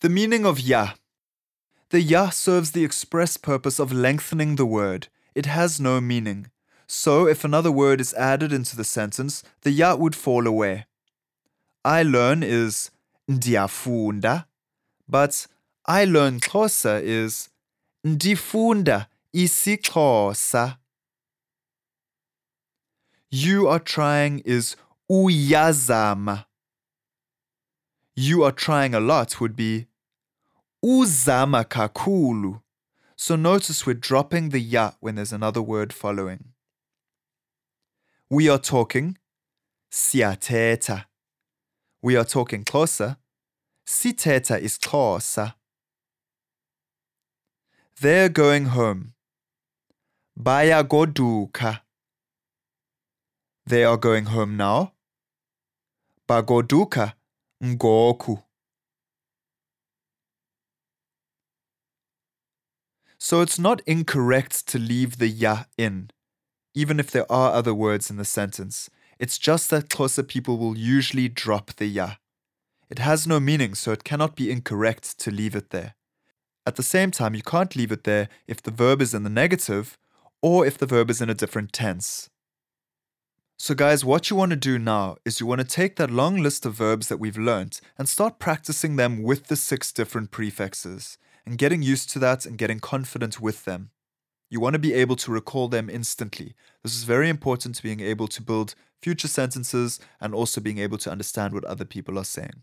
The meaning of ya. The ya serves the express purpose of lengthening the word. It has no meaning. So if another word is added into the sentence, the ya would fall away. I learn is ndiyafunda, but I learn Xhosa is ndifunda isiXhosa. You are trying is uyazama. You are trying a lot would be uzama kakhulu. So notice we're dropping the ya when there's another word following. We are talking siyathetha. We are talking Xhosa. Sithetha isiXhosa. They're going home. Bayagoduka. They are going home now. Bagoduka ngoku. So it's not incorrect to leave the ya in, even if there are other words in the sentence. It's just that Xhosa people will usually drop the ya. It has no meaning, so it cannot be incorrect to leave it there. At the same time, you can't leave it there if the verb is in the negative or if the verb is in a different tense. So, guys, what you want to do now is you want to take that long list of verbs that we've learnt and start practicing them with the six different prefixes and getting used to that and getting confident with them. You want to be able to recall them instantly. This is very important to being able to build future sentences and also being able to understand what other people are saying.